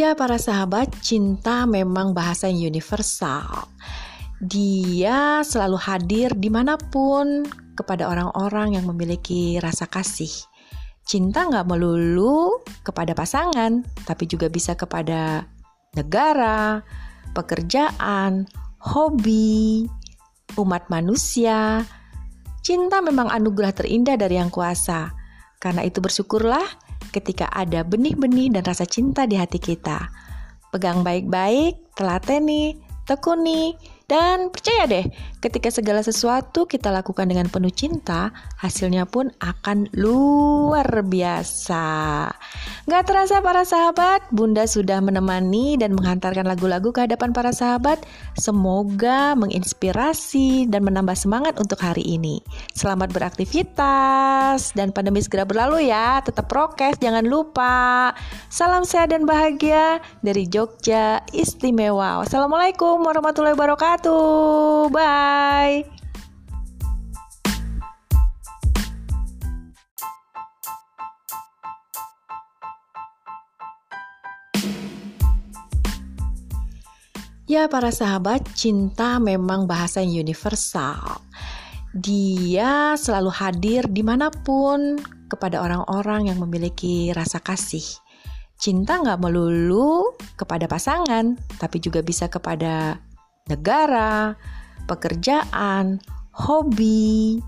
Ya para sahabat, cinta memang bahasa yang universal. Dia selalu hadir di mana pun kepada orang-orang yang memiliki rasa kasih. Cinta nggak melulu kepada pasangan, tapi juga bisa kepada negara, pekerjaan, hobi, umat manusia. Cinta memang anugerah terindah dari Yang Kuasa. Karena itu bersyukurlah ketika ada benih-benih dan rasa cinta di hati kita. Pegang baik-baik, telateni, tekuni, dan percaya deh, ketika segala sesuatu kita lakukan dengan penuh cinta, hasilnya pun akan luar biasa. Gak terasa para sahabat, Bunda sudah menemani dan menghantarkan lagu-lagu ke hadapan para sahabat. Semoga menginspirasi dan menambah semangat untuk hari ini. Selamat beraktivitas dan pandemi segera berlalu ya. Tetap prokes, jangan lupa. Salam sehat dan bahagia dari Jogja Istimewa. Wassalamualaikum warahmatullahi wabarakatuh wabarakatuh. Bye. Ya para sahabat, cinta memang bahasa yang universal. Dia selalu hadir di mana pun kepada orang-orang yang memiliki rasa kasih. Cinta nggak melulu kepada pasangan, tapi juga bisa kepada negara, pekerjaan, hobi,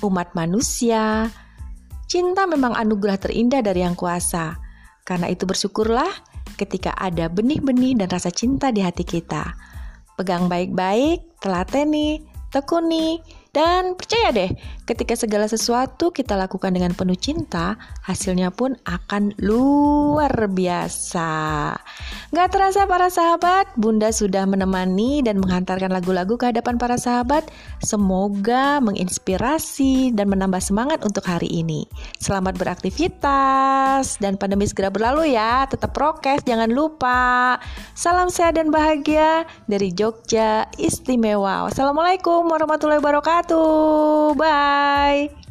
umat manusia. Cinta memang anugerah terindah dari Yang Kuasa. Karena itu bersyukurlah ketika ada benih-benih dan rasa cinta di hati kita. Pegang baik-baik, telateni, tekuni, dan percaya deh, ketika segala sesuatu kita lakukan dengan penuh cinta, hasilnya pun akan luar biasa. Gak terasa para sahabat, Bunda sudah menemani dan menghantarkan lagu-lagu ke hadapan para sahabat. Semoga menginspirasi dan menambah semangat untuk hari ini. Selamat beraktivitas dan pandemi segera berlalu ya. Tetap prokes, jangan lupa. Salam sehat dan bahagia dari Jogja Istimewa. Wassalamualaikum warahmatullahi wabarakatuh wabarakatuh. Bye.